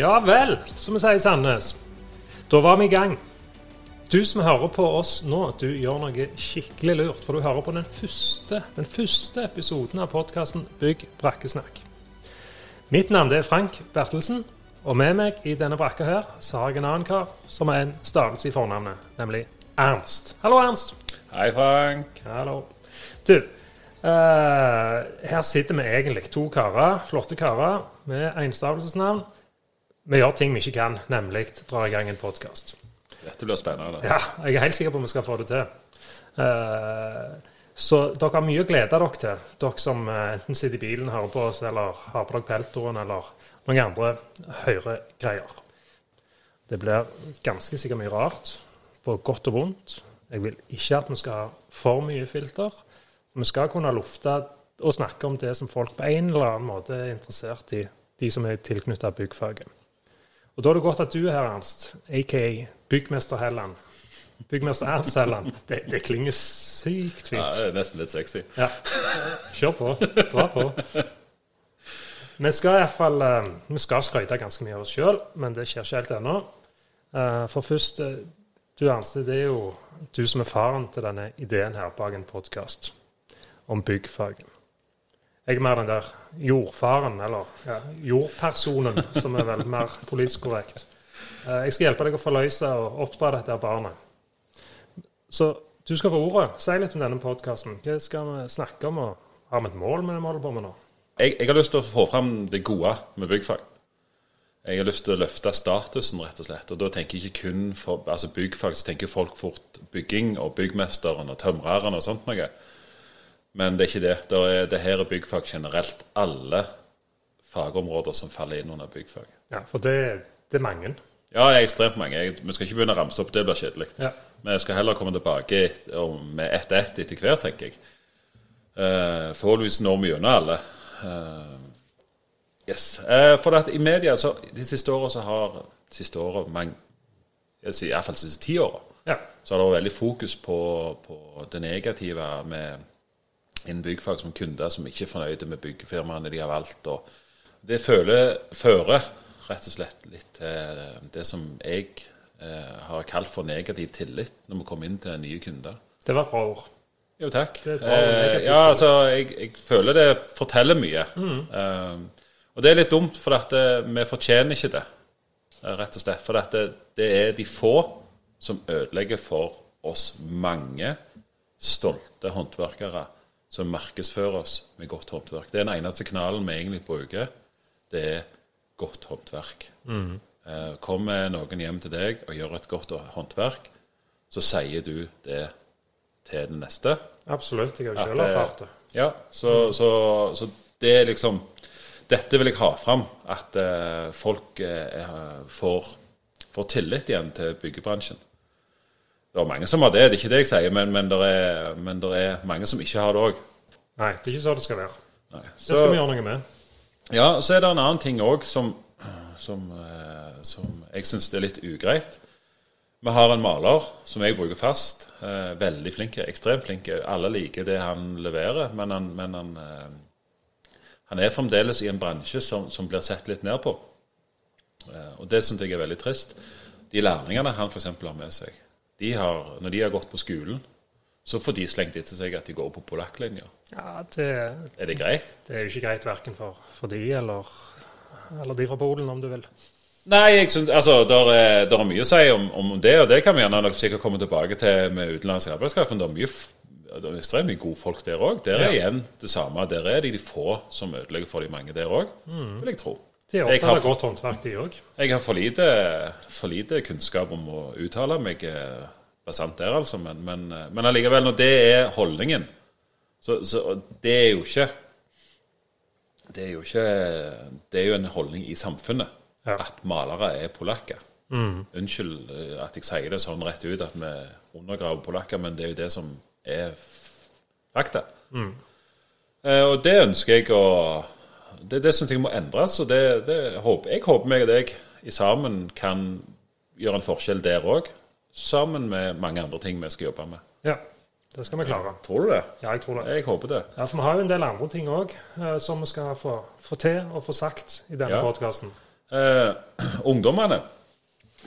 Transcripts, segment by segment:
Ja vel, som vi sier i Sandnes. Da var vi i gang. Du som hører på oss nå, du gjør noe skikkelig lurt. For du hører på den første, den første episoden av podkasten Bygg brakkesnakk. Mitt navn er Frank Bertelsen, og med meg i denne brakka her så har jeg en annen kar som har en stavelse i fornavnet, nemlig Ernst. Hallo, Ernst. Hei, Frank. Hallo. Du, Uh, her sitter vi egentlig to karer, flotte karer med enstavelsesnavn. Vi gjør ting vi ikke kan, nemlig dra i gang en podkast. Dette blir spennende. Ja, jeg er helt sikker på om vi skal få det til. Eh, så dere har mye å glede dere til, dere som eh, enten sitter i bilen hører på oss, eller har på dere peltoren, eller noen andre høregreier. Det blir ganske sikkert mye rart, på godt og vondt. Jeg vil ikke at vi skal ha for mye filter. Vi skal kunne lufte og snakke om det som folk på en eller annen måte er interessert i, de som er tilknyttet byggfaget. Og Da er det godt at du er her, Ernst, aka byggmester Helland. Byggmester Ernst Helland. Det, det klinger sykt fint. Ja, det er nesten litt sexy. Ja. Kjør på. Dra på. Vi skal i hvert fall eh, vi skal skryte ganske mye av oss sjøl, men det skjer ikke helt ennå. Eh, For først, eh, du Ernst, det er jo du som er faren til denne ideen her bak en podkast om byggfaget. Jeg er mer den der jordfaren, eller ja, jordpersonen, som er vel mer politisk korrekt. Eh, Jeg skal hjelpe deg å forløse og oppdra dette barnet. Så du skal få ordet. Si litt om denne podkasten. Hva skal vi snakke om? og Har vi et mål med det vi holder på med nå? Jeg, jeg har lyst til å få fram det gode med byggfag. Jeg har lyst til å løfte statusen, rett og slett. Og da tenker jeg ikke kun for altså byggfag, så tenker folk fort bygging og byggmesteren og tømreren og sånt noe. Men det er ikke det. Det, er, det her er byggfag generelt. Alle fagområder som faller inn under byggfag. Ja, For det, det er mange. Ja, det er ekstremt mange. Jeg, vi skal ikke begynne å ramse opp, det blir kjedelig. Ja. Men jeg skal heller komme tilbake med ett ett etter hvert, tenker jeg. Uh, Forholdsvis når vi gjennom alle. Uh, yes. Uh, for at i media så, de siste åra så har siste året, mange, jeg sier iallfall de siste ti åra, Ja. så har det vært veldig fokus på, på det negative med innen byggfag som kunder som ikke er fornøyde med byggefirmaene de har valgt. og Det føler, fører rett og slett litt til det som jeg eh, har kalt for negativ tillit når vi kommer inn til nye kunder. Det var et bra ord. Jo, takk. Bra Eh, ja, altså, jeg, jeg føler det forteller mye. Eh, og det er litt dumt, for at eh, vi fortjener ikke det, eh, rett og slett. For at det, det er de få som ødelegger for oss mange stolte håndverkere som markedsfører oss med godt håndverk. Det er den eneste kanalen vi egentlig bruker. Det er godt håndverk. Mm. kommer noen hjem til deg og gjør et godt håndverk, så sier du det til den neste. Absolutt. Jeg har selv erfart det. Ja, så, så, så det er liksom Dette vil jeg ha fram. At uh, folk eh, er- får, får tillit igjen til byggebransjen. Det er mange som har det, det er ikke det jeg sier, men, men, det, er, men det er mange som ikke har det òg. Nei, det er ikke sånn det skal være. Så, Det skal vi gjøre noe med. ja, så er det en annen ting òg som, som, eh, som jeg syns er litt ugreit. Vi har en maler som jeg bruker fast. Eh, veldig flink, ekstremt flink. Alle liker det han leverer, men han, men han, eh, han er fremdeles i en bransje som, som blir sett litt ned på. Eh, og det syns jeg er veldig trist. De lærlingene han f.eks. har med seg, de har, når de har gått på skolen, så får de slengt etter seg at de går på polakklinja. Ja, det, Er det greit? det er jo ikke greit verken for, for de eller, eller de fra Polen, om du vil. Nei, synes, altså, der er, der er mye å si om, om det, og det kan vi gjerne nok sikkert komme tilbake til med utenlandsk arbeidskraft. Men det er mye, det er ekstremt mye gode folk der òg. Der er Ja. igjen det samme. Der er de de få som ødelegger for de mange der òg, vil jeg tro. De er opptatt av godt håndverk, de òg. Jeg har for lite, for lite kunnskap om å uttale meg basant bastant der, altså. Men, men, eh, men allikevel, når det er holdningen, så, så det er jo ikke Det er jo ikke Det er jo en holdning i samfunnet Ja. at malere er polakker. Unnskyld eh, at jeg sier det sånn rett ut at vi undergraver polakker, men det er jo det som er fakta. Eh, og det ønsker jeg å Det, er det som må endres. og det, det håper, Jeg håper meg og deg i sammen kan gjøre en forskjell der òg. Sammen med mange andre ting vi skal jobbe med. Ja, det skal vi klare. Tror du det? Ja, jeg tror det. Jeg håper det. Ja, for Vi har jo en del andre ting òg som vi skal få, få til og få sagt i denne Ja. podkasten. Eh, ungdommene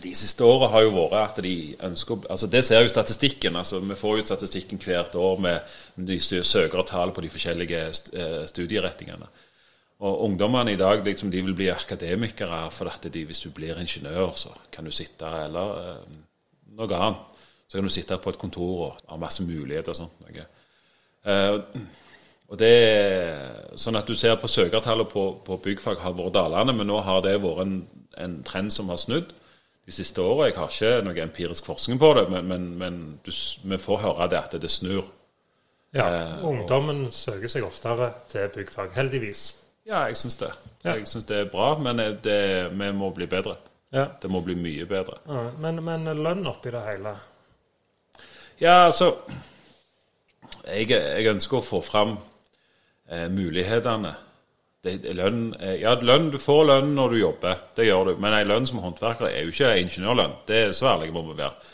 de siste åra har jo vært at de ønsker altså Det ser jo statistikken. altså Vi får jo statistikken hvert år med de søkertall på de forskjellige eh, studieretningene. Og Ungdommene i dag liksom, de vil bli akademikere for at de, hvis du blir ingeniør, så kan du sitte eller eh, noe annet. Så kan du sitte på et kontor og ha masse muligheter og sånt. Noe. Eh, og det Sånn at du ser på søkertallet på, på byggfag har vært dalende, men nå har det vært en, en trend som har snudd de siste åra. Jeg har ikke noe empirisk forskning på det, men, men, men du, vi får høre det at det snur. Ja, eh, Ungdommen og, søker seg oftere til byggfag, heldigvis. Ja, jeg syns det. Ja. Jeg syns det er bra, men det, vi må bli bedre. Ja. Det må bli mye bedre. Ja, men, men lønn oppi det hele? Ja, altså Jeg, jeg ønsker å få fram eh, mulighetene det, lønn, eh, ja, lønn, du får lønn når du jobber, det gjør du. Men ei lønn som håndverker er jo ikke ingeniørlønn. Det er så ærlig må vi være.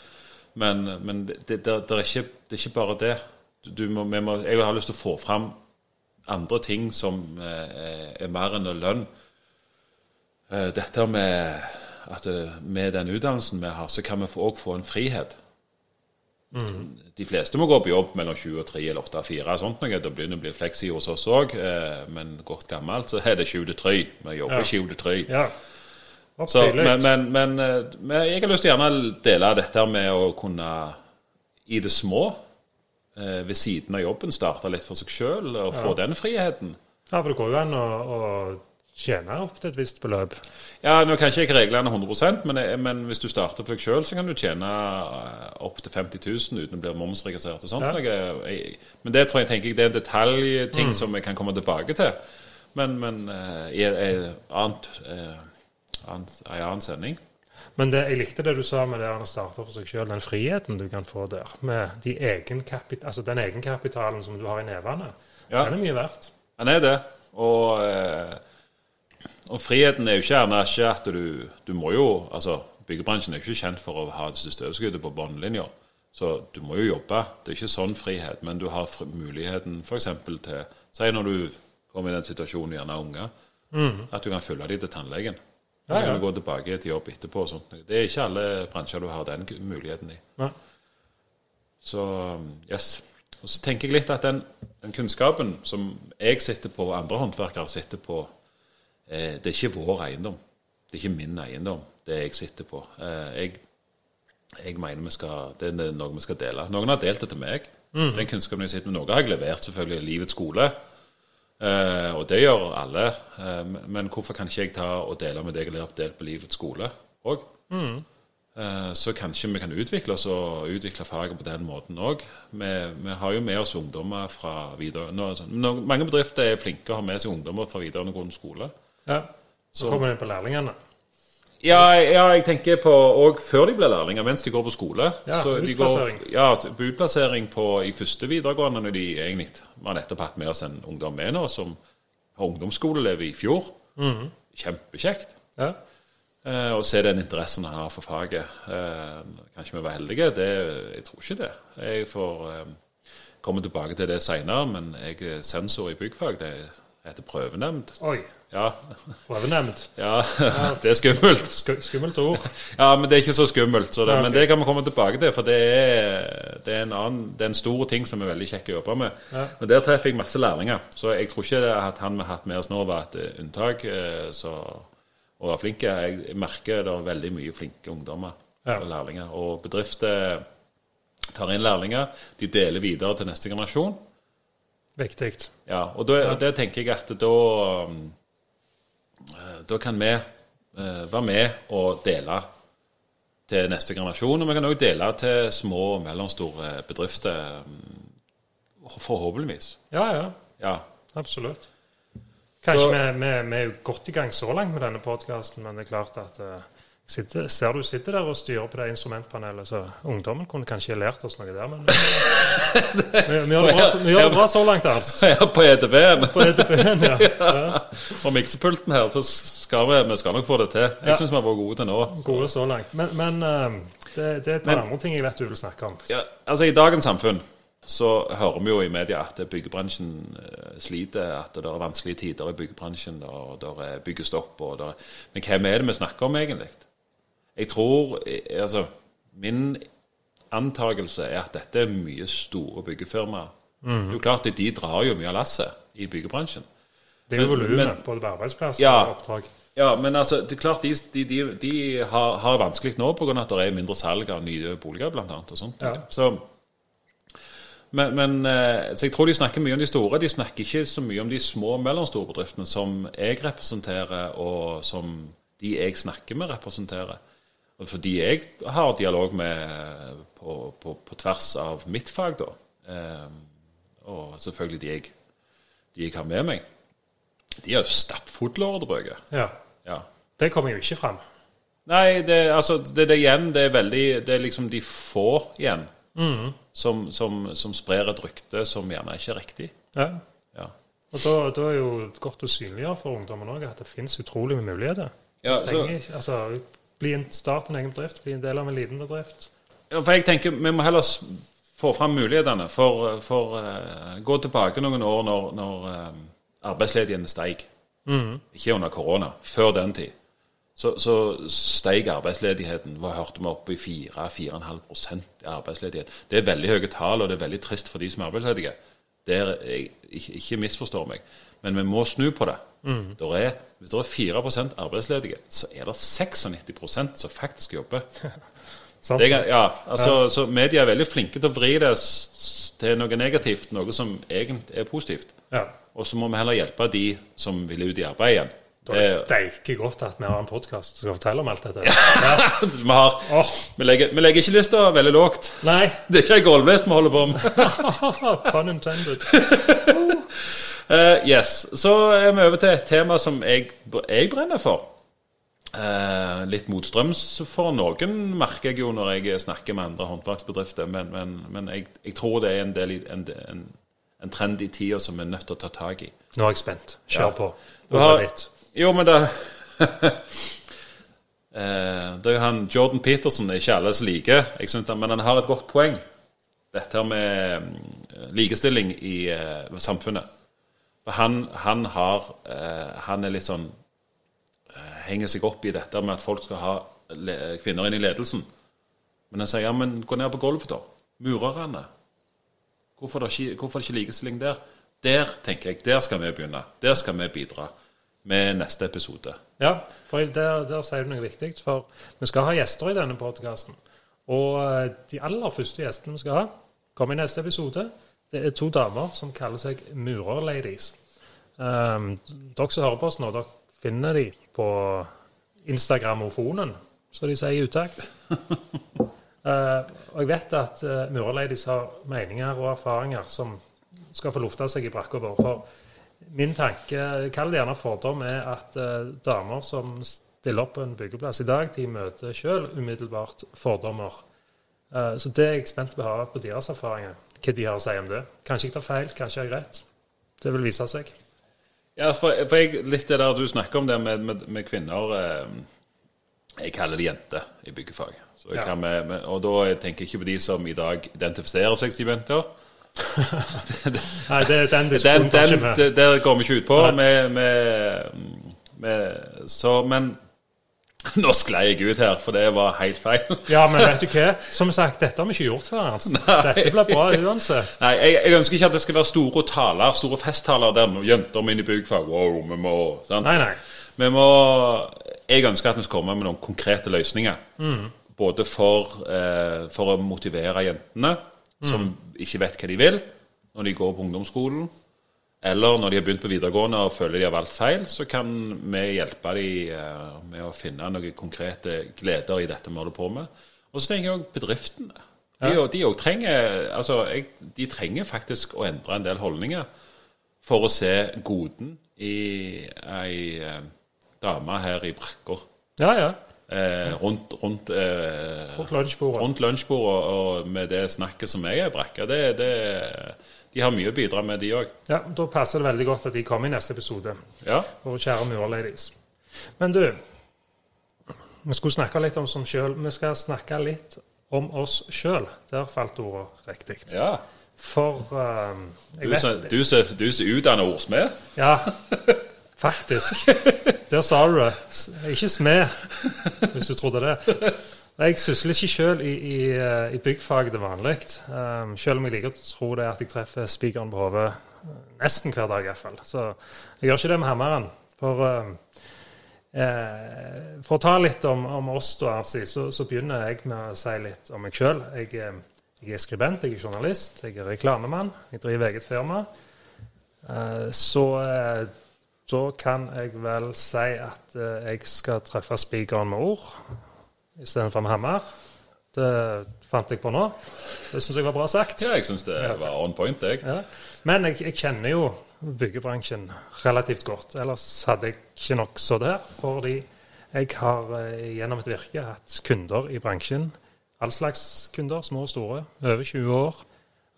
Men, men det, det, det, er ikke, det, er ikke, bare det. Må, må, jeg har lyst til å få fram andre ting som eh, er mer enn lønn. Eh, dette med at med den utdannelsen vi har, så kan vi òg få en frihet. Mm. De fleste må gå på jobb mellom 20 og 3 eller 8 og 4. Sånt noe. Det begynner å bli fleksi hos oss òg, eh, men godt gammelt så er det 7 til 3. Vi jobber ja. 7 til 3. Ja. Så, men, men, men, eh, jeg har lyst til å gjerne dele dette med å kunne i det små, eh, ved siden av jobben, starte litt for seg sjøl og ja. få den friheten. Ja, for det går jo an å, å tjene opp til et visst beløp? Ja, Nå kan ikke jeg reglene 100 men, men hvis du starter for deg sjøl, så kan du tjene eh, opp til 50 000 uten å bli momsregistrert. og sånt. Ja. Men det tror jeg tenker jeg, det er en detaljting mm. som jeg kan komme tilbake til. Men, men eh, i en annen sending. Men det, jeg likte det du sa med det å starte for seg sjøl, den friheten du kan få der. Med de altså den egenkapitalen som du har i nevene. Ja. Den er mye verdt. Den er det. Og eh, og friheten er jo ikke gjerne ikke at du Du må jo Altså, byggebransjen er jo ikke kjent for å ha det støvskuddet på bunnlinja. Så du må jo jobbe. Det er ikke sånn frihet, men du har muligheten f.eks. til Si når du kommer i den situasjonen, gjerne unge, mm. at du kan følge dem til tannlegen. Så ja, ja. kan du gå tilbake til jobb etterpå. og sånt. Det er ikke alle bransjer du har den muligheten i. Ja. Så yes. Og så tenker jeg litt at den, den kunnskapen som jeg sitter på, og andre håndverkere sitter på, Eh, det er ikke vår eiendom. Det er ikke min eiendom, det jeg sitter på. Eh, jeg, jeg mener skal, det er noe vi skal dele. Noen har delt det til meg. Mm. Den kunnskapen jeg sitter med, Noe har jeg levert selvfølgelig i livets skole. Eh, og det gjør alle. Eh, men hvorfor kan ikke jeg ta og dele med deg eller delt på livets skole òg? Mm. Eh, så kanskje vi kan utvikle oss og utvikle faget på den måten òg. Vi, vi, har jo med oss ungdommer fra videre... Nå, mange bedrifter er flinke og har med seg ungdommer fra videregående skole. Ja. Så, kommer inn på lærlingene. Ja, ja, jeg tenker på òg før de blir lærlinger, mens de går på skole. Ja, så utplassering. Går, ja, utplassering på, i første videregående, når de egentlig har nettopp hatt med oss en ungdom med nå, som har ungdomsskoleelev i fjor. Mm. Kjempekjekt. Ja. Eh, å se den interessen han har for faget. Eh, kanskje vi var heldige? Det, jeg tror ikke det. Jeg får eh, komme tilbake til det seinere, men jeg er sensor i byggfag. Det heter prøvenemnd. Oi. Ja. Prøvenemnd. Ja, det er skummelt. Sk skummelt ord. Ja, men det er ikke så skummelt. Så det, ja, okay. Men det kan vi komme tilbake til, for det er, det er, en, annen, det er en stor ting som er veldig kjekk å jobbe med. Ja. Men der treffer jeg masse lærlinger. Så jeg tror ikke at han vi har hatt med oss nå, var et eh, unntak eh, så, og var flinke. Jeg merker det er veldig mye flinke ungdommer og lærlinger. Og bedrifter tar inn lærlinger. De deler videre til neste generasjon. Viktig. Ja, og da, ja. tenker jeg at da um, Eh, da kan vi eh, være med og dele til neste generasjon. Og vi kan òg dele til små og mellomstore bedrifter, mm, forhåpentligvis. Ja, ja. ja. Absolutt. Kanskje så, vi, vi, vi, er jo godt i gang så langt med denne podkasten, men det er klart at uh, sitter, ser du sitter der og styrer på det instrumentpanelet, så ungdommen kunne kanskje lært oss noe der, men vi, vi, gjør det bra, vi gjør det bra så langt, altså. Ja, på EDB-en. På EDB-en, ja. ja. Og miksepulten her, så skal vi, vi skal nok få det til. Jeg ja. syns vi har vært gode til nå. Så. Gode så langt. Men, men uh, det, det, er et par men, andre ting jeg vet du vil snakke om. Ja, altså I dagens samfunn så hører vi jo i media at byggebransjen eh, sliter, at det er vanskelige tider i byggebransjen, og det er byggestopp. Og det er, men hvem er det vi snakker om, egentlig? Jeg tror eh, Altså, min antakelse er at dette er mye store byggefirmaer. Det er jo klart at de drar jo mye av lasset i byggebransjen. Det er jo volumet, både på arbeidsplass Ja. og oppdrag. Ja, men altså, det er klart de, de, de, de har, har vanskelig nå pga. at det er mindre salg av nye boliger, blant annet, og sånt. Ja. Så, men, men, eh, så jeg tror de snakker mye om de store. De snakker ikke så mye om de små og mellomstore bedriftene som jeg representerer, og som de jeg snakker med, representerer. Fordi jeg har dialog med på, på, på tvers av mitt fag, da. Eh, og selvfølgelig de jeg, de jeg har med meg. De er jo stappfulle ordrebøker. Ja. Ja. Det kommer jo ikke fram. Nei, det, altså, det, det igjen, det er veldig Det er liksom de få igjen som, som, som sprer et rykte som gjerne ikke er riktig. Ja. Ja. Og da, da er jo godt å synliggjøre for ungdommen òg at det finnes utrolig mye muligheter. Ja, så, ikke- altså, bli en start en egen bedrift, bli en del av en liten bedrift. ja, for jeg tenker vi må heller få fram mulighetene. For, for uh, gå tilbake noen år når, når eh, arbeidsledigheten steig. Ikke under korona, før den tid. Så, så steig arbeidsledigheten. Hva hørte vi opp i 4-4,5 i arbeidsledighet. Det er veldig høye tall, og det er veldig trist for de som er arbeidsledige. Det er, jeg, ikke, ikke misforstår meg, men vi må snu på det. Der er, hvis det er 4% arbeidsledige, så er det 96% som faktisk jobber. Sant? Det ja, altså, Så media er veldig flinke til å vri det til noe negativt, noe som egentlig er positivt. Ja. Og så må vi heller hjelpe de som vil ut i arbeid igjen. Da er det Det- steike godt at vi har en podkast som skal fortelle om alt dette. Ja. vi, har, oh. vi, legger, vi legger ikke lista veldig lågt. nei, Det er ikke ei gulvvest vi holder på med. pun intended. Eh, yes, Så er vi over til et tema som jeg, jeg brenner for. Uh, litt motstrøms for noen, merker jeg jo når jeg snakker med andre håndverksbedrifter. Men, men, men jeg, jeg tror det er en, del, en, en, en trend i tida som vi er nødt til å ta tak i. Nå er jeg spent. Kjør Ja. på. Du har-. Jo, men det Uh, Det er jo han Jordan Peterson er ikke alle som liker, jeg synes han, men han har et godt poeng. Dette her med mm, likestilling i uh, samfunnet. Han, han har eh, Han er litt sånn eh, Henger seg opp i dette med at folk skal ha kvinner inn i ledelsen. Men han sier ja, men gå ned på gulvet, da. Murerne. Hvorfor det hvorfor er det ikke likestilling der? Der tenker jeg, der skal vi begynne. Der skal vi bidra med neste episode. Ja, for der, der sier du noe viktig. For vi skal ha gjester i denne podkasten. Og eh, de aller første gjestene vi skal ha, kommer i neste episode. Det er to damer som kaller seg Murerladies. Um, dere som hører på oss nå, dere finner de på Instagramofonen, som de sier i utakt. uh, og jeg vet at uh, Murerladies har meninger og erfaringer som skal få lufta seg i brakka vår. For min tanke, kall det gjerne fordom, er at uh, damer som stiller opp på en byggeplass i dag, de møter sjøl umiddelbart fordommer. Uh, så det er jeg spent på å høre på deres erfaringer, hva de har å si om det. Kanskje jeg tar feil, kanskje jeg har rett. Det vil vise seg. Ja, for, for jeg, litt det der du snakker om det med, med, med kvinner eh, Jeg kaller det jenter i byggefag. Ja. kan med, og da tenker jeg ikke på de som i dag identifiserer seg som jenter. Nei, det, den Den, diskusjonen den, det- der går vi ikke ut på. Med, med, med, så, men nå sklei jeg ut her, for det var helt feil. Ja, men vet du hva? Som sagt, dette har vi ikke gjort før. Hans. Dette blir bra uansett. Nei, jeg, jeg ønsker ikke at det skal være store taler, store festtaler der jenter inn i byggfag. Wow, vi må sant? Nei, nei. Vi må, jeg ønsker at vi skal komme med noen konkrete løsninger. Både for, eh, for å motivere jentene, som ikke vet hva de vil når de går på ungdomsskolen. Eller når de har begynt på videregående og føler de har valgt feil, så kan vi hjelpe dem eh, med å finne noen konkrete gleder i dette vi holder på med. Og så tenker jeg òg bedriftene. De, ja. de, trenger, altså, de trenger faktisk å endre en del holdninger for å se goden i ei eh, dame her i brakka. Ja, ja. Eh, rundt rundt, eh, Rundt lunsjbordet. og, og med det snakket som jeg er i brakka. Det, det, de har mye å bidra med, de òg. Ja, Da passer det veldig godt at de kommer i neste episode. Ja. Våre kjære mureladies. Men du, vi skulle snakke litt om oss sjøl. Vi skal snakke litt om oss sjøl. Der falt ordet riktig. ja. For uh, du som utdanner ordsmed. Ja, faktisk. Der sa du det. Ikke smed, hvis du trodde det. Jeg sysler ikke sjøl i, i, eh, i byggfag til vanlig. Um, selv om jeg liker å tro det at jeg treffer spikeren på hodet eh, nesten hver dag, iallfall. Så jeg gjør ikke det med hammeren. For, um, eh, for å ta litt om, om oss, da, Arsi, så, så begynner jeg med å si litt om meg sjøl. Jeg, eh, jeg er skribent, jeg er journalist, jeg er reklamemann, jeg driver eget firma. Eh, Så eh, da kan jeg vel si at eh, jeg skal treffe spikeren med ord istedenfor med hammer. Det fant jeg på nå. Det syns jeg var bra sagt. Ja, jeg syns det var on point, jeg. Ja. Men jeg, jeg kjenner jo byggebransjen relativt godt. Ellers hadde jeg ikke nok så der. Fordi jeg har eh, gjennom et virke hatt kunder i bransjen. All slags kunder, små og store. Over 20 år.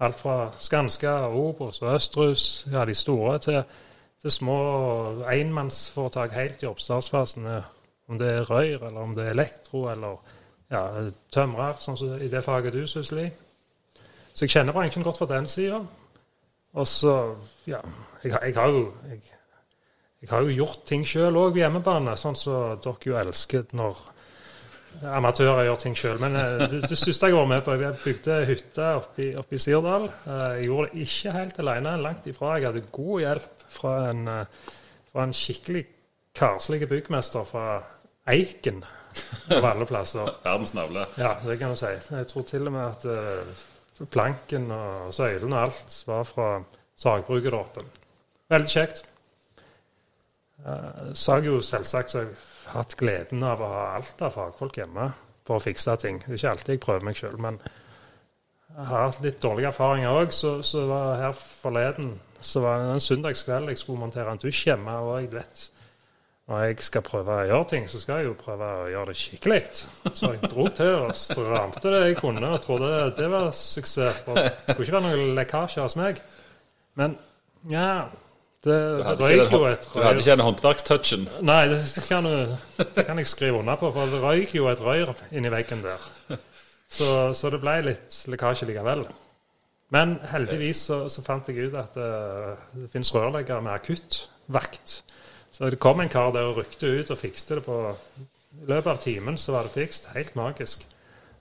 Alt fra Skanska, Obos og Østrus, ja, de store, til, til små enmannsforetak helt i oppstartsfasen. Om det er røyr, eller om det er elektro, eller ja, tømrer, sånn som i det faget du sysler i. Så jeg kjenner bransjen godt fra den sida. Og så, ja Jeg, jeg har jo jeg, jeg har jo gjort ting sjøl òg på hjemmebane, sånn som dere jo elsker når amatører gjør ting sjøl. Men eh, det, det største jeg var med på, jeg bygde hytte oppe i Sirdal. Eh, Jeg gjorde det ikke helt alene, langt ifra. Jeg hadde god hjelp fra en, eh, fra en skikkelig karslig byggmester fra Eiken, av alle plasser. Verdens navle. Ja, det kan du si. Jeg tror til og med at eh, planken og søylene og alt var fra sagbruket der oppe. Veldig kjekt. Uh, så jo selvsagt så har jeg hatt gleden av å ha alt av fagfolk hjemme på å fikse ting. Det er ikke alltid jeg prøver meg sjøl, men jeg har hatt litt dårlige erfaringer òg. Så, så var her forleden så var det en søndagskveld jeg skulle montere en dusj hjemme. og jeg vet når jeg skal prøve å gjøre ting, så skal jeg jo prøve å gjøre det skikkelig. Så jeg dro til og stramte det jeg kunne, og trodde det var suksess. For det skulle ikke være noen lekkasje hos meg. Men ja Det, det røyk jo et et du hadde ikke den håndverkstouchen. Nei, det kan, du, det kan jeg skrive under på, for det røyk jo et røyr inni veggen der. Så, så det ble litt lekkasje likevel. Men heldigvis så, så fant jeg ut at det, det finnes rørleggere med akuttvakt. Så det kom en kar der og rykte ut og fikste det på I løpet av timen så var det fikst. Helt magisk.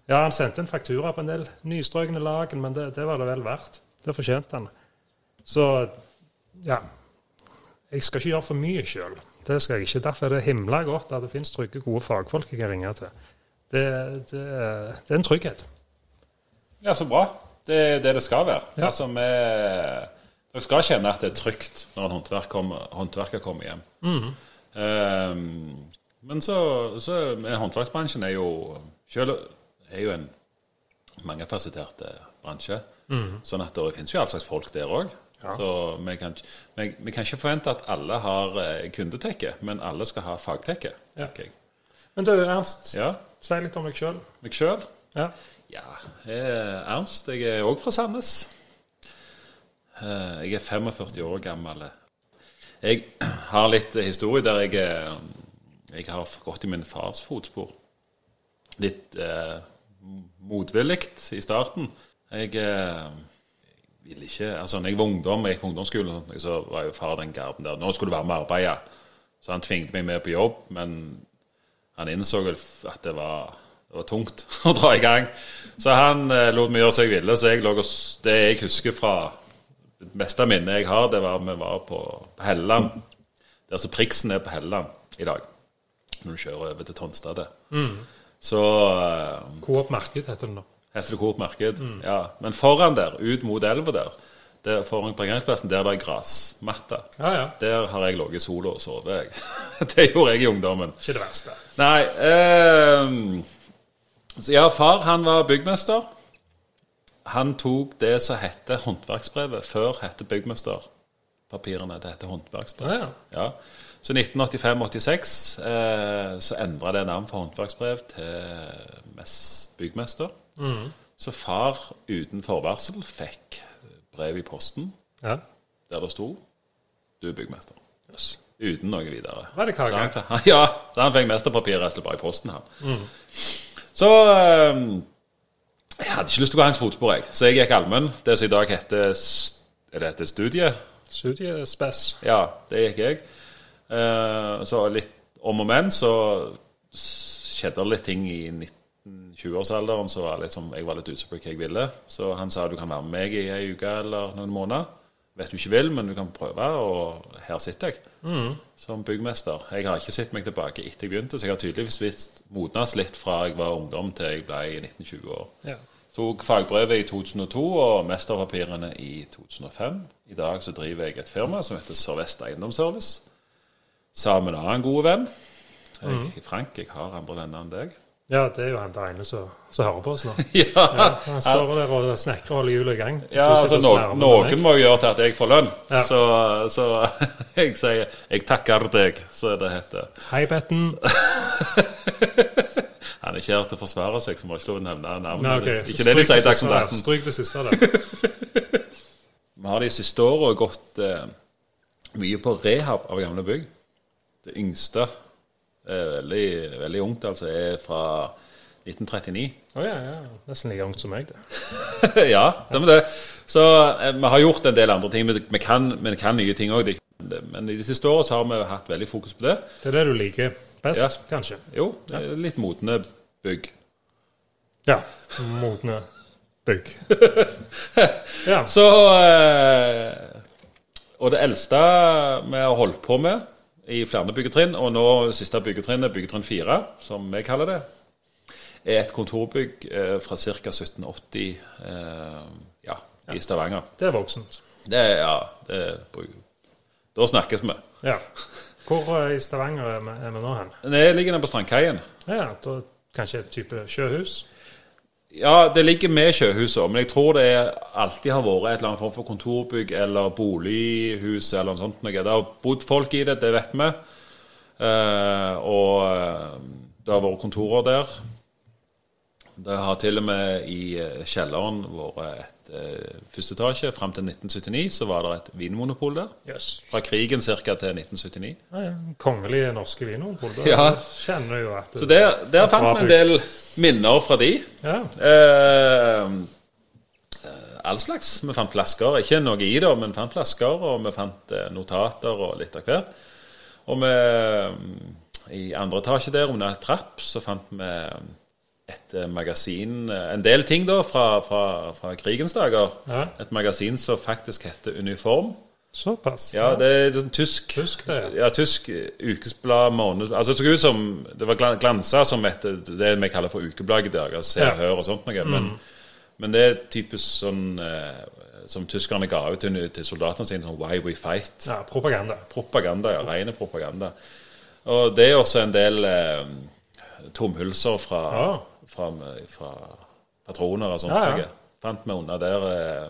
Ja, han sendte en faktura på en del nystrøkne lagen, men det, det var det vel verdt. Det fortjente han. Så ja. Jeg skal ikke gjøre for mye sjøl. Det skal jeg ikke. Derfor er det himla godt at det finnes trygge, gode fagfolk jeg kan ringe til. Det, det, det er en trygghet. Ja, så bra. Det er det det skal være. Ja. Altså, vi, dere skal kjenne at det er trygt når en håndverker kommer, håndverker kommer hjem. Mhm. Um, men så, så med håndverksbransjen er jo selv er jo en mangefasettert bransje. bransje. Sånn at det finnes jo all slags folk der òg. Ja. Så vi kan, vi, vi kan ikke forvente at alle har eh, kundetekke, men alle skal ha fagtekke. Ja. jeg. Men du, Ernst, Ja, si litt om deg sjøl. meg sjøl. Ja. Ja, jeg er Ernst. Jeg er òg fra Sandnes. Eh, Jeg er 45 år gammel. Jeg har litt historie der jeg, eh, jeg har gått i min fars fotspor. Litt eh, motvillig i starten. Jeg eh, ville ikke Altså, når jeg var ungdom, jeg gikk på ungdomsskolen, så var jo far den garden der. Nå skulle du være med og arbeide. Så han tvingte meg med på jobb, men han innså at det var, det var tungt å dra i gang. Så han eh, lot meg gjøre som jeg ville. Så jeg lå og, det jeg husker fra det meste minnet jeg har, det var vi var på, på Helleland. Der som Priksen er på Helleland i dag. Når du kjører over til Tonstad. Så uh, Coop Marked heter det nå. heter det Coop Marked. Ja. Men foran der, ut mot elva der, der foran parkeringsplassen, der det er gressmatte. Ja, ja. Der har jeg ligget i sola og sovet. jeg. det gjorde jeg i ungdommen. Ikke det verste. Nei eh, så Ja, far han var byggmester. Han tok det som hette håndverksbrevet. Før hette byggmesterpapirene. Det hette håndverksbrev. Ja, ja. Ja. Så 1985-86 eh, så endra det navn fra håndverksbrev til byggmester. byggmester. Så far uten forvarsel fikk brev i posten ja. der det sto 'Du er byggmester'. Yes. Uten noe videre. Var det kake? Så han, ja, så han fikk mesterpapiret rett og slett bare i posten. han. Så eh, Jeg hadde ikke lyst til å gå hans fotspor, jeg. Så jeg gikk allmenn. Det som i dag heter Er det heter studie? Studiespes. Ja, det gikk jeg. Eh, så litt om og men så skjedde det litt ting i 19-20-årsalderen så var det litt som jeg var litt usikker på hva jeg ville. Så han sa du kan være med meg i ei uke eller noen måneder. Vet du ikke vil, men du kan prøve, og her sitter jeg som byggmester. Jeg har ikke sett meg tilbake etter jeg begynte, så jeg har tydeligvis modnes litt fra jeg var ungdom til jeg ble 19-20 år. Ja. Tok fagbrevet i 2002 og mesterpapirene i 2005. I dag så driver jeg et firma som heter Sørvest Eiendomsservice. Sammen med en annen god venn. Jeg, Frank, jeg har andre venner enn deg. Ja, det er jo han der ene som som hører på oss nå. ja, Ja, han står der og snekrer og holder hjulet i gang. ja altså no. Noen må jo gjøre til at jeg får lønn. Ja. Så, så jeg sier 'jeg takker deg', så det heter. Hei, Betten. Han er ikke her til å forsvare seg, så må jeg ikke lov å nevne navnet. Nei, ok, så ikke det de sier siste Dagsnytt der. Stryk det siste der. Vi har de siste åra gått eh, mye på rehab av gamle bygg. Det yngste, er veldig, veldig ungt, altså, Jeg er fra 1939. Å ja, ja. Nesten like ungt som meg, det. ja, stemmer det. Så eh, vi har gjort en del andre ting. men Vi kan, vi kan nye ting òg. Men i de siste åra har vi hatt veldig fokus på det. Det er det du liker best, Ja. kanskje? Jo, eh, litt modne bygg. Ja. Modne bygg. ja. Så eh, Og det eldste vi har holdt på med i flere byggetrinn, og nå siste byggetrinnet, byggetrinn 4, som vi kaller det, er et kontorbygg eh, fra ca. 1780 eh, ja, i Stavanger. Det er voksent. Det er, ja, det er, Da snakkes vi. Ja. Hvor eh, i Stavanger er vi, er vi nå hen? Det ligger nede på Strandkaien. Ja, da, kanskje et type sjøhus? Ja, det ligger med sjøhuset, men jeg tror det alltid har vært et eller annet form for kontorbygg eller bolighus eller noe sånt. Det har bodd folk i det, det vet vi. Eh, og eh, det har vært kontorer der. Det har til og med i eh, kjelleren vært et eh, første etasje. Fram til 1979 så var det et vinmonopol der. Yes. Fra krigen ca. til 1979. Ja, ja. Kongelige norske vinmonopol. Da Ja. kjenner jo at Så der, der fant vi en del minner fra de. Ja. Eh, eh, all slags. Vi fant flasker. Ikke noe i det, men fant flasker, og vi fant notater og litt av hvert. Og vi, mm, i andre etasje der, under en trapp, så fant vi et eh, magasin eh, En del ting da fra, fra, fra krigens dager. Ja. Et magasin som faktisk heter Uniform. Såpass. Ja, det er sånn tysk Tysk det, ja. tysk ukesblad, måned... Altså, det så ut som Det var glan- glansa som et, det vi kaller for ukeblad i dag. Altså, Se og Hør og sånt noe. Men, men det er typisk sånn eh, som tyskerne ga ut til, til soldatene sine, sånn Why We Fight. Ja, propaganda. Propaganda, ja. Rene propaganda. Og det er også en del eh, tomhylser fra, Ja. Fra, fra patroner og sånt. Ja, ja. Fant vi under der eh,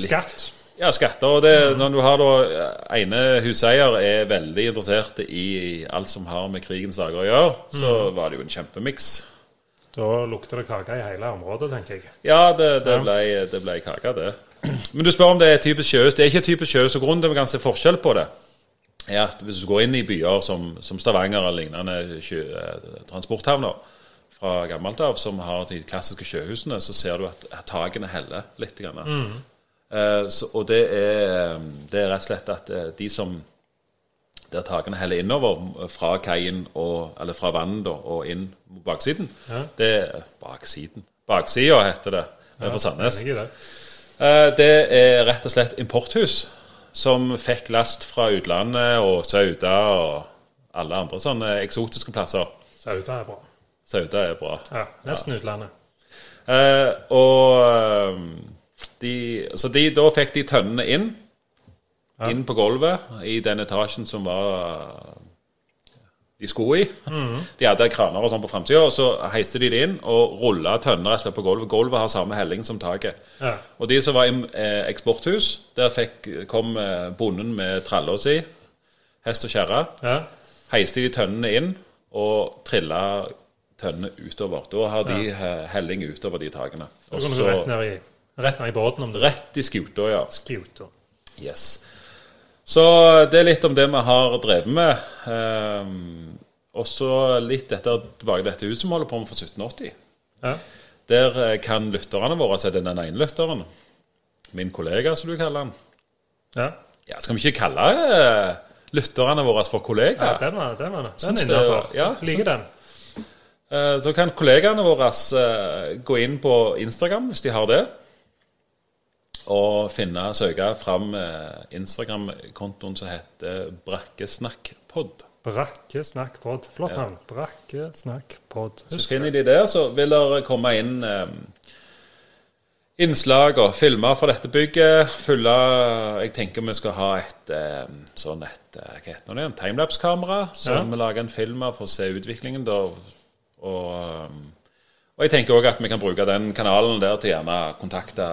Skatt. ja, skatter. og det, Når du har da ene huseier er veldig interessert i alt som har med krigens dager å gjøre, så var det jo en kjempemiks. Da lukter det kake i hele området, tenker jeg. Ja, det, det, ble, det ble kake, det. Men du spør om det er typisk sjøhus. Det er ikke typisk sjøhus. og Grunnen til at vi kan se forskjell på det, er at hvis du går inn i byer som, som Stavanger og lignende eh, transporthavner fra gammelt av, som har de klassiske sjøhusene, så ser du at, takene heller litt. Grann. Eh, så, og det er, det er rett og slett at eh, de som der takene heller innover fra kaien og, eller fra vannet og inn mot baksiden, Ja. det er baksiden. Baksida heter det. ja, for Sandnes. Det. Eh, Det er rett og slett importhus som fikk last fra utlandet og Sauda og alle andre sånne eksotiske plasser. Sauda er bra. Sauda er bra. Ja, Nesten utlandet. Eh, og eh, de, så de, da fikk de tønnene inn. Ja. Inn på gulvet i den etasjen som var de skulle i. De hadde kraner og sånn på framsida, og så heiste de det inn og rulla tønner rett på gulvet. Gulvet har samme helling som taket. Ja. Og de som var i eh, eksporthus, der fikk, kom eh, bonden med tralla si, hest og kjerre. ja. Heiste de tønnene inn og trilla tønnene utover. Da har de ja. helling utover de takene. Og så rett ned i, rett ned i båten om det rett i skuta, ja. skuter. Yes. Så det er litt om det vi har drevet med. Um, og så litt etter tilbake dette huset vi holder på med fra 1780. Ja. Der eh, kan lytterne våre, se den ene lytteren, min kollega som du kaller han Ja, Ja, Skal vi ikke kalle uh, lytterne våre for ja kollegaer? den var den. var. Den er innafor. ja, Liker den. Eh, Så kan kollegaene våre gå inn på Instagram hvis de har det, og finne, søke fram eh, Instagram-kontoen som heter Brakkesnakkpod. Brakkesnakkpod. Flott navn. Brakkesnakkpod. Så finner de der, så vil det komme inn eh, innslag og filmer fra dette bygget. Fylle Jeg tenker vi skal ha et eh, sånn et Hva heter det? Timelapse-kamera. Så Ja. vi lager en film for å se utviklingen. Da, og, og jeg tenker òg at vi kan bruke den kanalen der til gjerne kontakte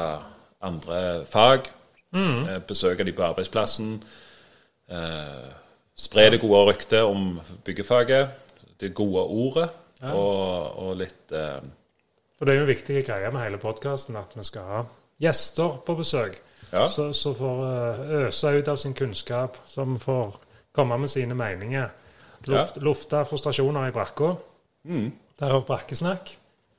andre fag. Eh, besøke de på arbeidsplassen. Eh, spre det gode ryktet om byggefaget. Det gode ordet. Og, og litt eh, For det er jo en viktig greie med hele podkasten at vi skal ha gjester på besøk. Ja. Så, så får eh, øse ut av sin kunnskap, som får komme med sine meninger. Luft, Lufte frustrasjoner i brakka. Mm. Derav brakkesnakk.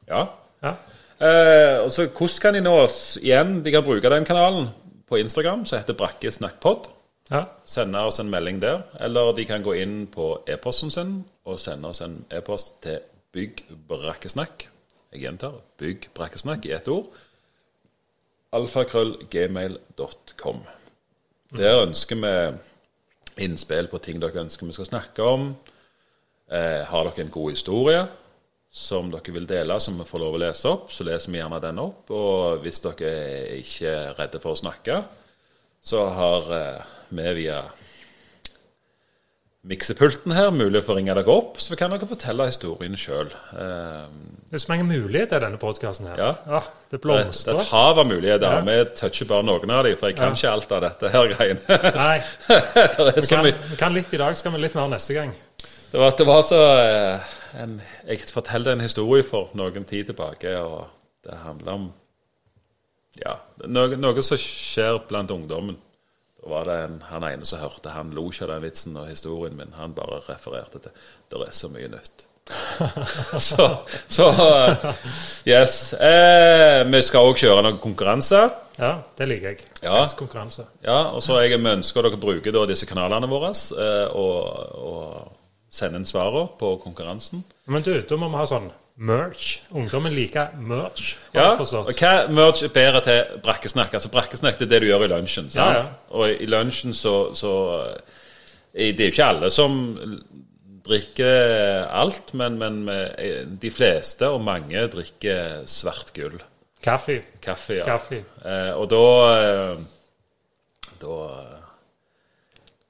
Ja. Ja. Eh, og så Hvordan kan de nå oss igjen? De kan bruke den kanalen på Instagram, som heter Brakke snakkpod. ja. Sende oss en melding der. Eller de kan gå inn på e-posten sin og sende oss en e-post til byggbrakkesnakk. Jeg gjentar byggbrakkesnakk i ett ord. alfakrøllgmail.com. Der ønsker vi innspill på ting dere ønsker vi skal snakke om. Eh, har dere en god historie som dere vil dele, som vi får lov å lese opp, så leser vi gjerne den opp. Og hvis dere ikke er redde for å snakke, så har eh, vi via miksepulten her mulig for å ringe dere opp, så kan dere fortelle historien sjøl. Eh, Det er så mange muligheter i denne podkasten her. Ja. det det er et blomstrer. hav av muligheter. Ja. Vi toucher bare noen av dem, for jeg kan Ja. ikke alt av dette her greiene. Nei, det vi kan, vi kan litt i dag, så kan vi litt mer neste gang. Det var, det var så eh, en, Jeg fortalte en historie for noen tid tilbake, og det handler om Ja, noe, noe som skjer blant ungdommen. Da var det en, han ene som hørte, han lo ikke av den vitsen og historien min. Han bare refererte til Det er så mye nytt. så så eh, Yes. Eh, vi skal òg kjøre noen konkurranser. Ja, det liker jeg. Ja. Konkurranse. Ja, og så jeg ønsker dere bruker da disse kanalene våre eh, og, og sende inn svarene på konkurransen. Men du, da må vi ha sånn merch. Ungdommen liker merch. Ja, og hva merch er bedre til brakkesnakk? Altså Brakkesnakk det er det du gjør i lunsjen. sant? Ja, ja. Og i lunsjen så, så eh, Det er jo ikke alle som drikker alt, men, men eh, de fleste og mange drikker svart gull. Kaffe. Kaffe, ja. Kaffe. Eh, og da eh, Da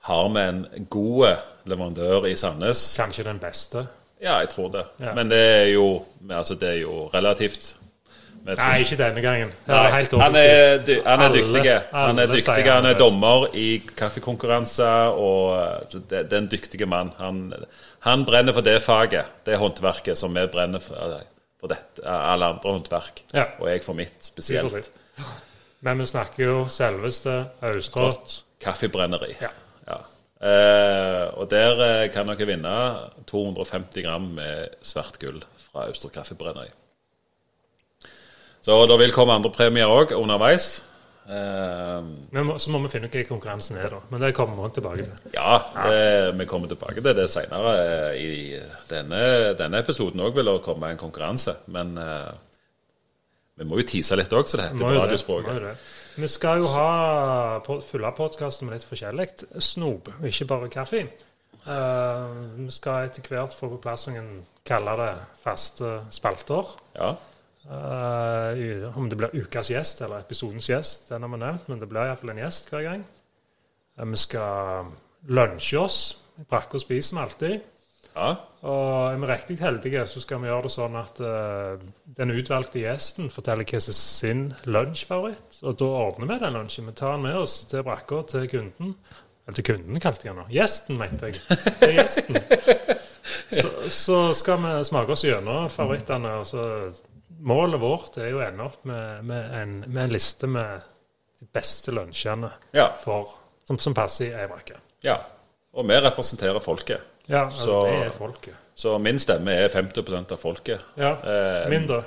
har vi en god leverandør i Sandnes. Kanskje den beste. Ja, jeg tror det. Ja. Men det er jo, altså, det er jo relativt. Nei, ikke denne gangen. Er han er, dy- han er dyktig. Han er dyktig, han er dommer i kaffekonkurranser. Og så det, det er en dyktig mann. Han, han brenner for det faget, det håndverket, som vi brenner for, for dette, alle andre håndverk. Ja. Og jeg for mitt spesielt. Men vi snakker jo selveste Austrått. Kaffebrenneri. Ja. Eh, og der eh, kan dere vinne 250 gram med svart gull fra Austre Kaffebrenneri. Så det vil komme andre premier òg underveis. Eh, Men må, så må vi finne ut hva konkurransen er, da. Men det kommer vi også tilbake til. ja, det, vi kommer tilbake til det seinere. I denne, denne episoden òg vil det komme en konkurranse. Men eh, vi må jo tise litt òg, så det heter på radiospråket. Vi skal jo ha fylle podkasten med litt forskjellig snop, ikke bare kaffe. Uh, vi skal etter hvert få på plass noen, kalle det, faste spalter. Ja. Uh, om det blir ukas gjest eller episodens gjest, den har vi nevnt, men det blir iallfall en gjest hver gang. Uh, vi skal lunsje oss. Brakke og spise vi alltid. Ja. Og er vi riktig heldige, så skal vi gjøre det sånn at uh, den utvalgte gjesten forteller hva som er sin lunsjfavoritt. Og da ordner vi den lunsjen. Vi tar den med oss til brakka, til kunden. Eller til kunden, kalte jeg den nå. Gjesten, mente jeg. Til gjesten. Så, så skal vi smake oss gjennom favorittene. og så Målet vårt er jo å ende opp med, med, en, med en liste med de beste lunsjene ja. som, som passer i ei brakke. ja. Og vi representerer folket. Ja, altså, Så- det er folket. Så min stemme er 50% av folket. Ja, Eh, mindre.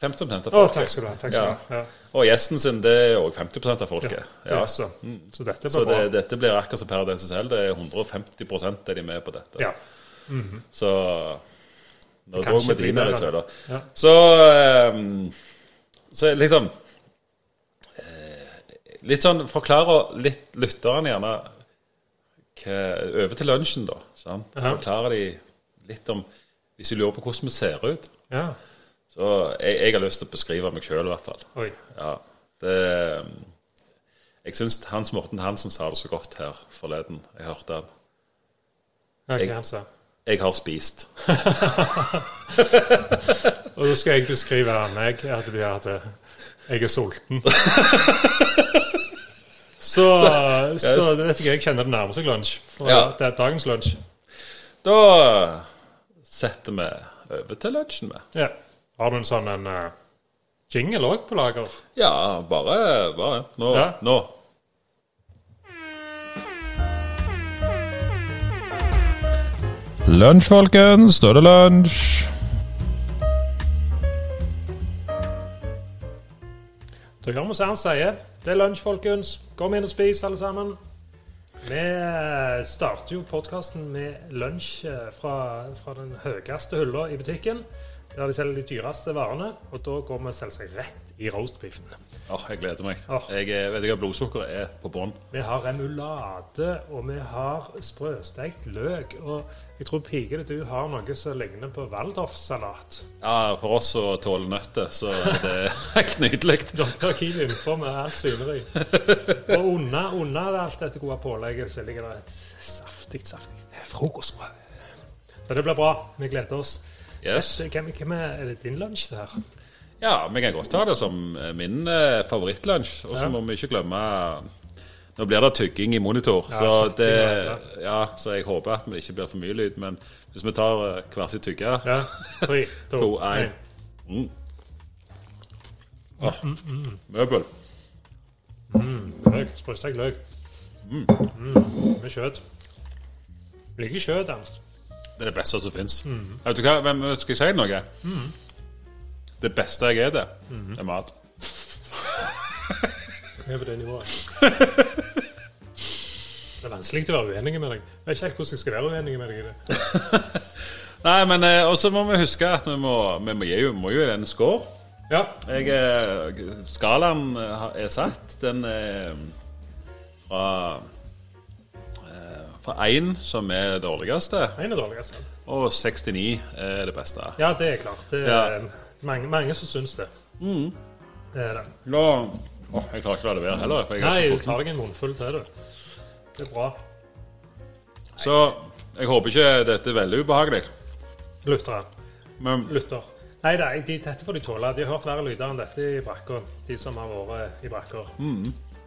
50% av Å, folket. takk skal du ha. takk skal du ha. Ja. Og gjesten sin, det er òg 50% av folket. Ja. Så, så dette blir bra. det, dette blir akkurat som Paradise Hotel. Det er 150% er de med på dette. Ja. Så Nå dro vi de i søla. Ja. Så um, Så liksom eh, Litt sånn Forklar litt lytterne gjerne hva, Over til lunsjen, da. Sant? Da Forklarer de litt om Hvis de lurer på hvordan vi ser ut. ja. Så jeg, jeg har lyst til å beskrive meg sjøl, i hvert fall. Oi. Ja, det Jeg syns Hans Morten Hansen sa det så godt her forleden. Jeg hørte han. Jeg- han sa. Jeg har spist. Og så skal jeg beskrive meg at det blir at jeg er sulten. Så, så det vet ikke, jeg kjenner det nærmer seg lunsj. Ja. Det er dagens lunsj. Da setter vi over til lunsjen, vi. Ja. Har du en sånn en uh, jingle òg på lager? Ja, bare, bare. Nå. Ja. nå. Lunsj, folkens. Da er det lunsj. Da hører vi som han sier. Det er lunsj, folkens. Kom inn og spis, alle sammen. Vi eh, starter jo podkasten med lunsj eh, fra, fra den høyeste hylla i butikken. Der de selger de dyreste varene. Og da går vi selvsagt rett i roastbiffen. Åh, jeg gleder meg. Oh. Jeg er, vet ikke hva blodsukkeret er på bånn. Vi har remulade, og vi har sprøstekt løk. Og jeg tror pikene du har noe som ligner på waldorfsalat. Ja, for oss som tåler nøtter, så det er helt nydelig. Dr. Kiel innenfor med alt svineri. Og under, under alt dette gode pålegget så ligger det et saftig, saftig frokostbrød. Så det blir bra. Vi gleder oss. Yes. Hvem, hvem er, er det din lunsj, det her? Ja, vi kan godt ta det som eh, min eh, favorittlunsj. Og så Ja. må vi ikke glemme Nå blir det tygging i monitor, Ja, så, det, ja, så jeg håper at det ikke blir for mye lyd. Men hvis vi tar eh, hver sin tygge Ja. Tre, to, To, en. mm, mm. Møbel. Løk. Sprøstekt løk. Mm. Med kjøtt. Liker kjøtt, Ernst. Det er det beste som fins. Mm. Vet du hva, hvem, skal jeg si noe? Det beste jeg er det, Mm. er mat. Vi er på det nivået. Det er vanskelig å være uenig med deg. Jeg vet ikke helt hvordan jeg skal være uenig med deg i det. Nei, men eh, også må vi huske at vi må, vi må, gi, må jo en score. Ja. Jeg, eh, skalaen eh, er satt. Den er fra Fra 1, som er dårligste, En er dårligste. og 69 er det beste. Ja, det er klart. Det er Ja. Mange, mange som syns det. Det er det. Da, åh, jeg klarer ikke å la det være heller. For jeg Nei, du tar deg en munnfull til, du. Det er bra. Så jeg håper ikke dette er veldig ubehagelig. Lyttere. Men Lytter. Nei, nei de, dette får de tåle. De har hørt verre lyder enn dette i brakka, de som har vært i brakker.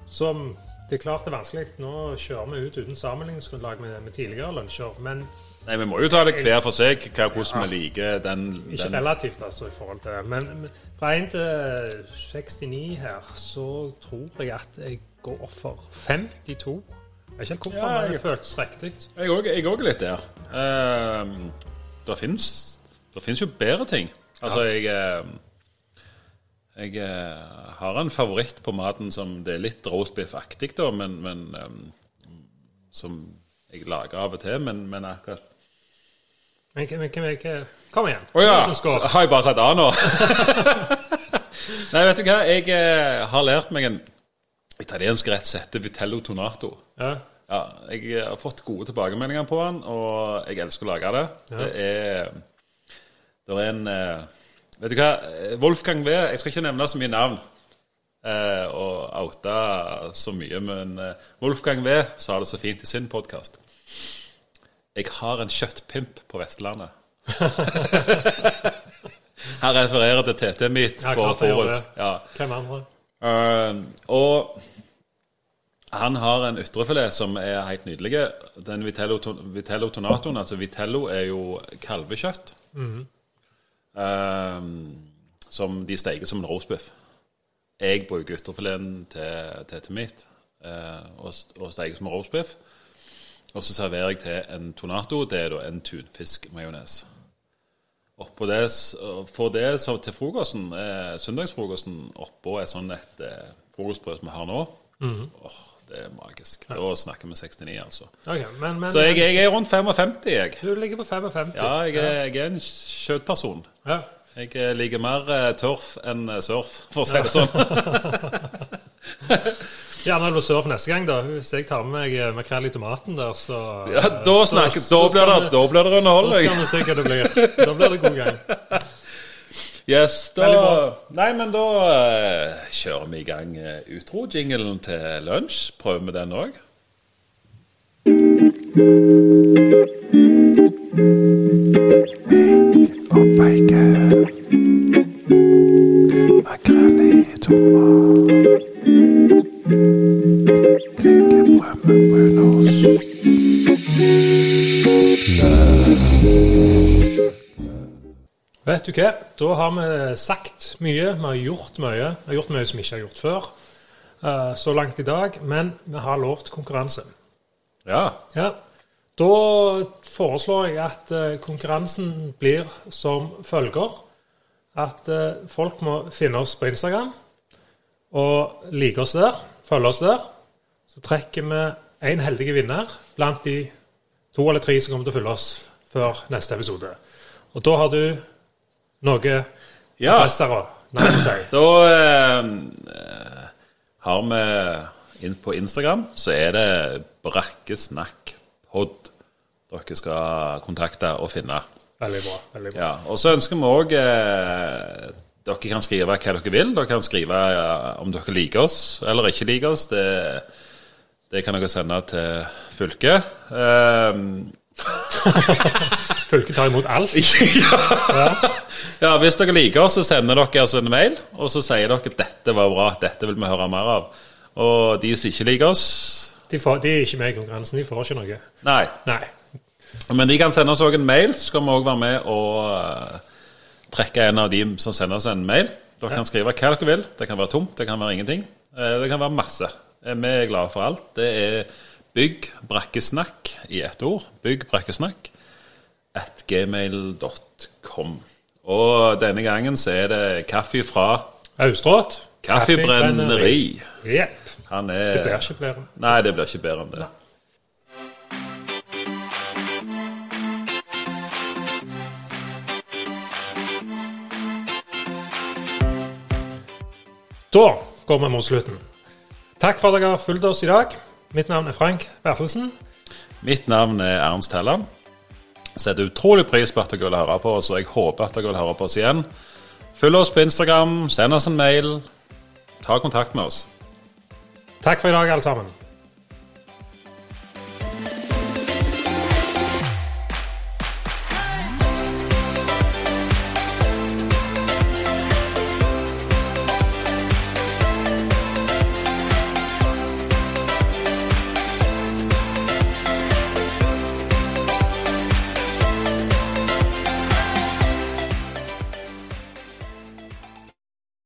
Som Det er klart det er vanskelig. Nå kjører vi ut uten sammenligningsgrunnlag med, med tidligere lunsjer, men nei, vi må jo ta det hver for seg, hva, hvordan vi liker den, ikke den relativt, altså, i forhold til det. Men fra 1 til 69 her, så tror jeg at jeg går opp for 52. Jeg vet ikke helt hvorfor, Ja, men det føltes riktig. Jeg òg jeg er litt der. Uh, det fins jo bedre ting. Altså, jeg eh, Jeg eh, har en favoritt på maten som det er litt roastbiff-aktig, da, men, men um, Som jeg lager av og til, men, men akkurat Men, kom igjen. Å ja! Hvem som har jeg bare sagt A nå? Nei, vet du hva? Jeg eh, har lært meg en italiensk rett som heter vitello tonato. Ja. Ja, jeg har fått gode tilbakemeldinger på den, og jeg elsker å lage det. Det er Det er en eh, Vet du hva? Wolfgang V. Jeg skal ikke nevne så mye navn eh, og oute så mye, men eh, Wolfgang V. sa det så fint i sin podkast. Jeg har en kjøttpimp på Vestlandet. Han refererer til TT Ja, på Forus. Ja. Hvem andre? Uh, og han har en ytrefilet som er helt nydelig. Den Vitello, Vitello tonatoen, altså Vitello er jo kalvekjøtt. Eh, som de steker som en roastbiff. Jeg bruker ytrefileten til TT Meat uh, og, og steker som en roastbiff. Og så serverer jeg til en tonato. Det er da en tunfiskmajones. oppå det, for det til frokosten, eh, søndagsfrokosten, oppå et sånn et eh, frokostbrød som vi har nå, åh, det er magisk. Da snakker vi 69, altså. Okay, men, men Så jeg, jeg er rundt 55, jeg. du ligger på 55. Ja, jeg er, jeg er en kjøttperson. Ja. Jeg eh, liker mer eh, tørf enn eh, surf, for å si det sånn. Gjerne du for neste gang, da. Hvis jeg tar med meg eh, makrell i tomaten der, så Ja, da, snakker, så da, blir det, da blir det Da skal vi se hva det blir. Da blir det god gang. Yes, da, nei, men da uh, kjører vi i gang utro-jinglen til lunsj. Prøver vi den òg. og bacon. Makrell i tomat. Vet du hva? Da har vi sagt mye. Vi har gjort mye. Vi har gjort mye som vi ikke har gjort før eh, så langt i dag. Men vi har lovt konkurranse. Ja. Ja. Da foreslår jeg at eh, konkurransen blir som følger. At eh, folk må finne oss på Instagram og like oss der. Følge oss der. Så trekker vi en heldig vinner blant de to eller tre som kommer til å følge oss før neste episode. Og da har du noe ja. adresser si. Da eh, eh, har vi inn på Instagram, så er det Brakkesnakkpod dere skal kontakte og finne. Veldig bra. veldig bra. Ja, og så ønsker vi òg eh, Dere kan skrive hva dere vil. Dere kan skrive eh, om dere liker oss eller ikke liker oss. Det, det kan dere sende til fylket. Um, Fylket tar imot alt. ja, Hvis dere liker oss, så sender dere altså en mail, og så sier dere at dette var bra, dette vil vi høre mer av. Og de som ikke liker oss De, får, de er ikke med i konkurransen. De får ikke noe. Nei. Nei. Men de kan sende oss òg en mail, så skal vi òg være med og eh, trekke en av de som sender oss en mail. Dere kan skrive hva dere vil. Det kan være tomt, det kan være ingenting. Eh, Det kan være masse. Eh, Vi er glade for alt. Det er bygg brakkesnakk i ett ord. Bygg brakkesnakk at gmail.com. Og denne gangen så er det kaffe fra Austrått. Kaffebrenneri. Jepp. Han Det blir er ikke bedre. Nei, det blir ikke bedre enn det. Da går vi mot slutten. Takk for at dere har fulgt oss i dag. Mitt navn er Frank Bertelsen. Mitt navn er Ernst Helland. Setter utrolig pris på at dere vil høre på oss, og jeg håper at dere vil høre på oss igjen. Følg oss på Instagram, send oss en mail. Ta kontakt med oss. Takk for i dag, alle sammen.